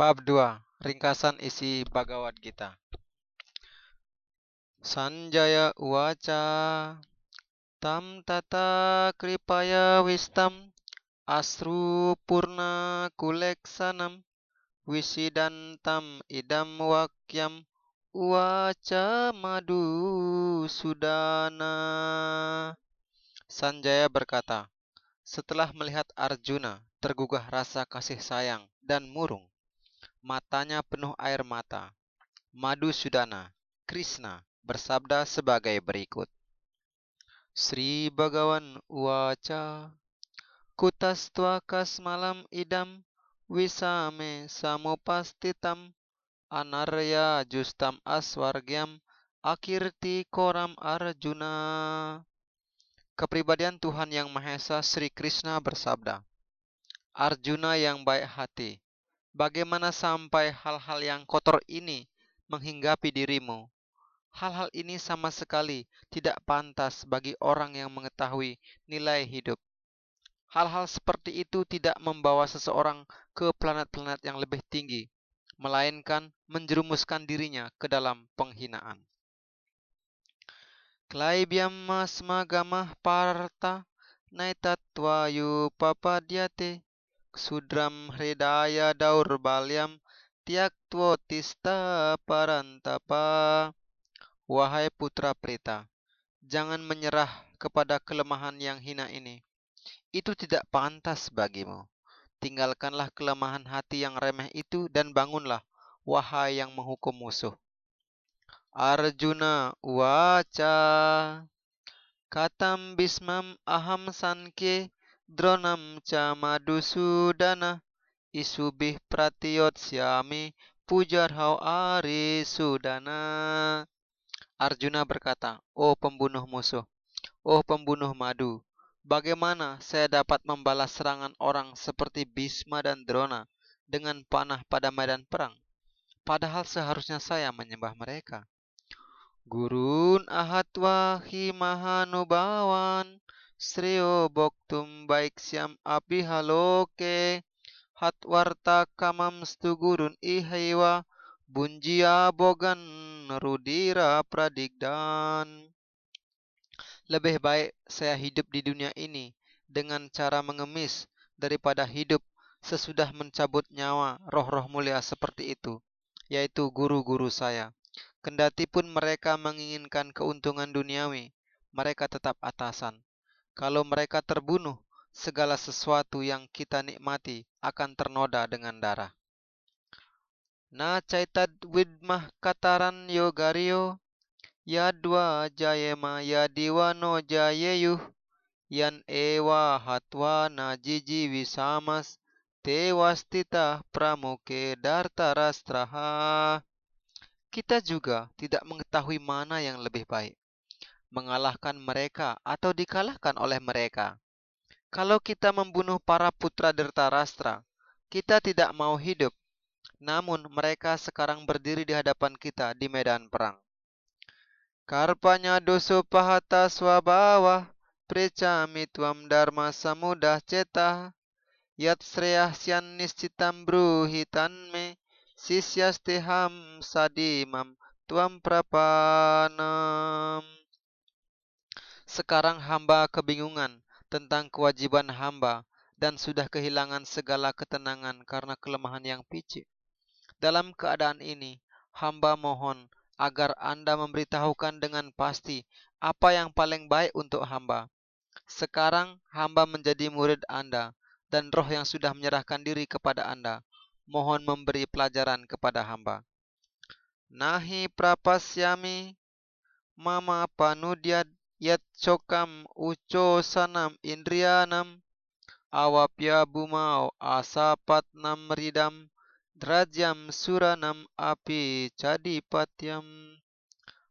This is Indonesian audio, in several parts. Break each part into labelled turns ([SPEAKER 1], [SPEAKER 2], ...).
[SPEAKER 1] Bab 2 Ringkasan isi Bhagavad Gita. Sanjaya Uwaca Tam tata kripaya wistam Asru purna kuleksanam Wisidantam idam wakyam Uwaca madu sudana. Sanjaya berkata, setelah melihat Arjuna tergugah rasa kasih sayang dan murung, matanya penuh air mata. Madusudana, Krishna, bersabda sebagai berikut. Sri Bhagawan Uwaca Kutastwakas malam idam Wisame samupastitam Anarya justam aswargyam Akirti koram Arjuna Kepribadian Tuhan Yang Maha Esa Sri Krishna bersabda Arjuna yang baik hati Bagaimana sampai hal-hal yang kotor ini menghinggapi dirimu? Hal-hal ini sama sekali tidak pantas bagi orang yang mengetahui nilai hidup. Hal-hal seperti itu tidak membawa seseorang ke planet-planet yang lebih tinggi, melainkan menjerumuskan dirinya ke dalam penghinaan. Masmagamah parta naitatwayu papadyate Sudram hridaya balyam tiak tista parantapa. Wahai putra Prita, jangan menyerah kepada kelemahan yang hina ini. Itu tidak pantas bagimu. Tinggalkanlah kelemahan hati yang remeh itu dan bangunlah, wahai yang menghukum musuh. Arjuna waca katam bismam aham sanke Dronam ca madusudana isubih pratiyot syami pujarhau ari sudana. Arjuna berkata, Oh pembunuh musuh, oh pembunuh madu, bagaimana saya dapat membalas serangan orang seperti Bisma dan Drona dengan panah pada medan perang? Padahal seharusnya saya menyembah mereka. Gurun ahatwa himahanubawan Srio boktum baik siam api haloke hatwarta kamam stugurun ihaiwa bunjia bogan rudira pradigdan. Lebih baik saya hidup di dunia ini dengan cara mengemis daripada hidup sesudah mencabut nyawa roh-roh mulia seperti itu, yaitu guru-guru saya. Kendati pun mereka menginginkan keuntungan duniawi, mereka tetap atasan. Kalau mereka terbunuh, segala sesuatu yang kita nikmati akan ternoda dengan darah. Na caitad widmah kataran yogario, yadwa jayema yadiwano jayeyuh, yan ewa hatwa najiji wisamas, tewastita pramuke dartarastraha. Kita juga tidak mengetahui mana yang lebih baik mengalahkan mereka atau dikalahkan oleh mereka. Kalau kita membunuh para putra Dertarastra, kita tidak mau hidup. Namun mereka sekarang berdiri di hadapan kita di medan perang. Karpanya doso pahata preca mitwam dharma samudah ceta, yat sreyah sian niscitam bruhitan me, sisyasteham sadimam tuam prapanam. Sekarang hamba kebingungan tentang kewajiban hamba dan sudah kehilangan segala ketenangan karena kelemahan yang picik. Dalam keadaan ini, hamba mohon agar Anda memberitahukan dengan pasti apa yang paling baik untuk hamba. Sekarang hamba menjadi murid Anda dan roh yang sudah menyerahkan diri kepada Anda. Mohon memberi pelajaran kepada hamba. Nahi prapasyami mama panudyad yat cokam uco sanam indrianam awapya bumau asapat nam ridam drajam suranam api cadi patyam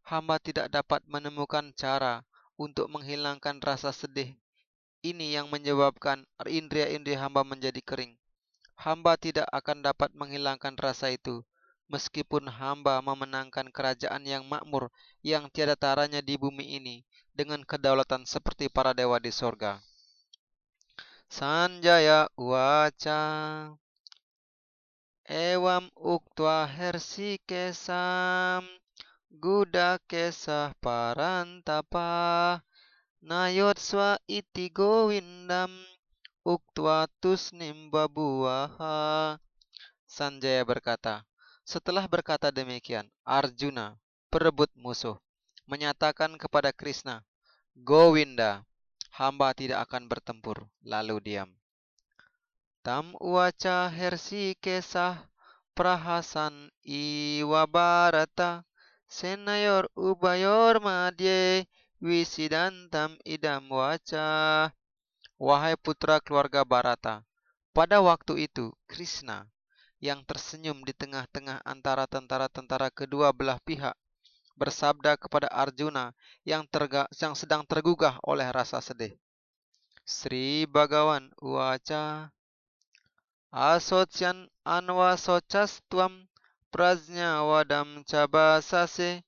[SPEAKER 1] hamba tidak dapat menemukan cara untuk menghilangkan rasa sedih. Ini yang menyebabkan indria-indria hamba menjadi kering. Hamba tidak akan dapat menghilangkan rasa itu meskipun hamba memenangkan kerajaan yang makmur yang tiada taranya di bumi ini dengan kedaulatan seperti para dewa di sorga. Sanjaya Uwaca Ewam uktwa hersi kesam guda kesah parantapa nayotswa iti gowindam uktwa tusnim babuaha Sanjaya berkata, setelah berkata demikian, Arjuna, perebut musuh, menyatakan kepada Krishna, Gowinda, hamba tidak akan bertempur, lalu diam. Tam uaca hersi kesah prahasan iwa barata senayor ubayor madye wisidantam idam waca. Wahai putra keluarga Barata, pada waktu itu Krishna yang tersenyum di tengah-tengah antara tentara-tentara kedua belah pihak bersabda kepada Arjuna yang, terga, yang sedang tergugah oleh rasa sedih. Sri Bhagawan Uaca Asocyan anwa tuam prajnya wadam cabasase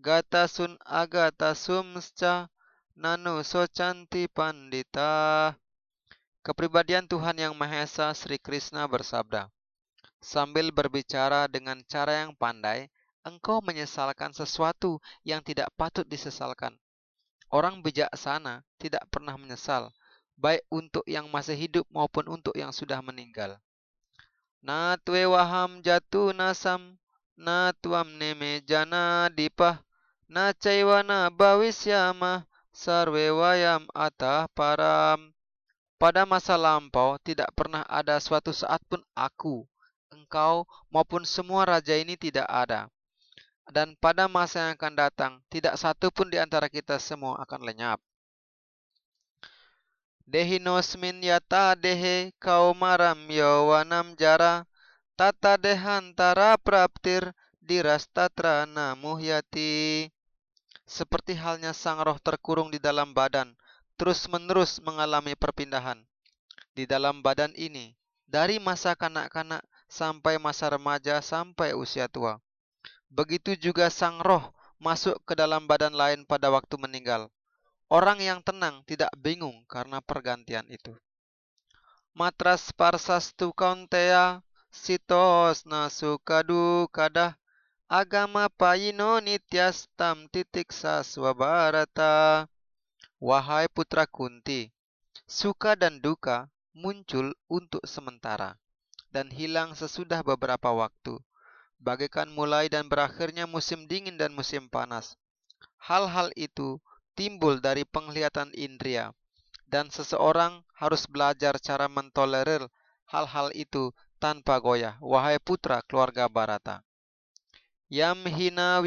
[SPEAKER 1] gatasun agatasumsca nanu socanti pandita. Kepribadian Tuhan Yang Maha Esa Sri Krishna bersabda, Sambil berbicara dengan cara yang pandai, engkau menyesalkan sesuatu yang tidak patut disesalkan. Orang bijaksana tidak pernah menyesal, baik untuk yang masih hidup maupun untuk yang sudah meninggal. Na waham jatu nasam, na tuam neme jana dipah, na caiwana bawisyama, sarwe wayam atah param. Pada masa lampau tidak pernah ada suatu saat pun aku, engkau maupun semua raja ini tidak ada. Dan pada masa yang akan datang, tidak satu pun di antara kita semua akan lenyap. Dehinosmin yata dehe kaumaram yawanam jara tata dehantara praptir dirastatra namuhyati. Seperti halnya sang roh terkurung di dalam badan, terus-menerus mengalami perpindahan. Di dalam badan ini, dari masa kanak-kanak sampai masa remaja sampai usia tua. Begitu juga sang roh masuk ke dalam badan lain pada waktu meninggal. Orang yang tenang tidak bingung karena pergantian itu. Matras parsastu kauntea sitos nasukadu kadah agama payino nityas tam titik saswabarata. Wahai putra Kunti, suka dan duka muncul untuk sementara dan hilang sesudah beberapa waktu, bagaikan mulai dan berakhirnya musim dingin dan musim panas. Hal-hal itu timbul dari penglihatan indria, dan seseorang harus belajar cara mentolerir hal-hal itu tanpa goyah. Wahai putra keluarga Barata. Yam hina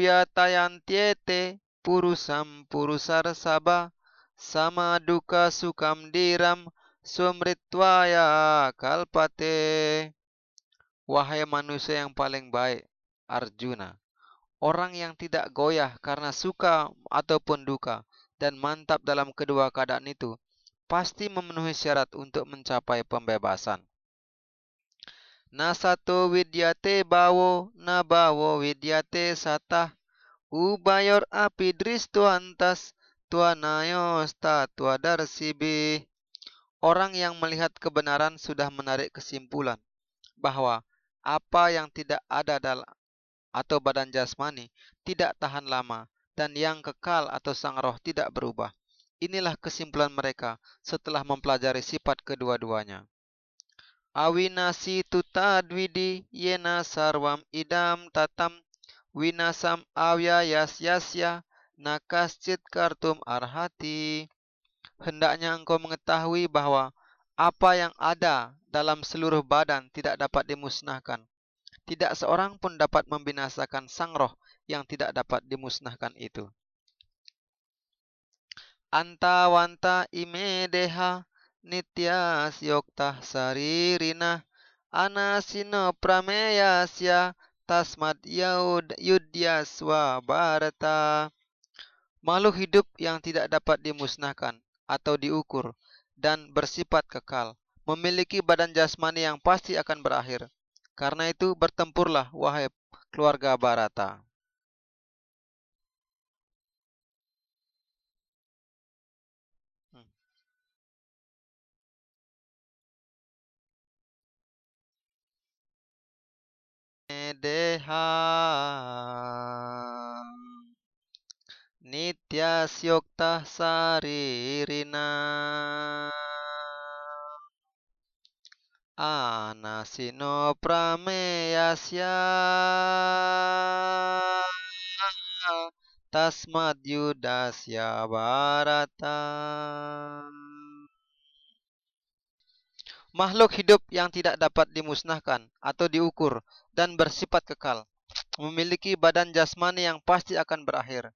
[SPEAKER 1] tiete purusam purusar saba sama duka sukam diram sumritwaya kalpate. Wahai manusia yang paling baik, Arjuna, orang yang tidak goyah karena suka ataupun duka, dan mantap dalam kedua keadaan itu pasti memenuhi syarat untuk mencapai pembebasan. Nasato widyate bawo na bawo widyate satah ubayor api dristo antas tuanayos tatua darsibi. Orang yang melihat kebenaran sudah menarik kesimpulan bahwa apa yang tidak ada dalam atau badan jasmani tidak tahan lama dan yang kekal atau sang roh tidak berubah. Inilah kesimpulan mereka setelah mempelajari sifat kedua-duanya. Awinasi tutadwidi yena sarwam idam tatam winasam awya yas yasya kartum arhati. Hendaknya engkau mengetahui bahwa apa yang ada dalam seluruh badan tidak dapat dimusnahkan. Tidak seorang pun dapat membinasakan sang roh yang tidak dapat dimusnahkan itu. Anta wanta ime deha nitya yoktah saririna anasino prameyasya tasmat yaud yudyaswa barata. Makhluk hidup yang tidak dapat dimusnahkan atau diukur dan bersifat kekal, memiliki badan jasmani yang pasti akan berakhir. Karena itu bertempurlah wahai keluarga Barata. Nitya syukta saririna. Anasino prameyasya Tasmat yudasya barata Makhluk hidup yang tidak dapat dimusnahkan atau diukur dan bersifat kekal memiliki badan jasmani yang pasti akan berakhir.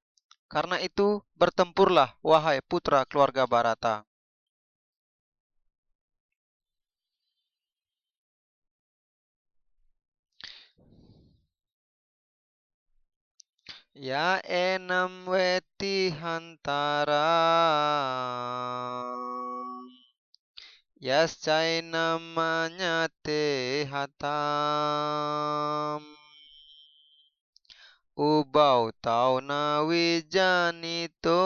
[SPEAKER 1] Karena itu, bertempurlah, wahai putra keluarga Barata. Ya enam weti hantara Yascai namanya hatam Ubau tau nawijanito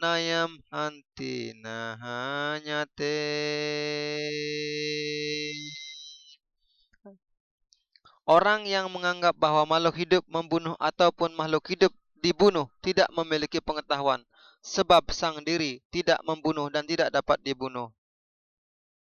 [SPEAKER 1] Nayam hanti nahanyate Orang yang menganggap bahwa makhluk hidup membunuh ataupun makhluk hidup dibunuh tidak memiliki pengetahuan, sebab sang diri tidak membunuh dan tidak dapat dibunuh.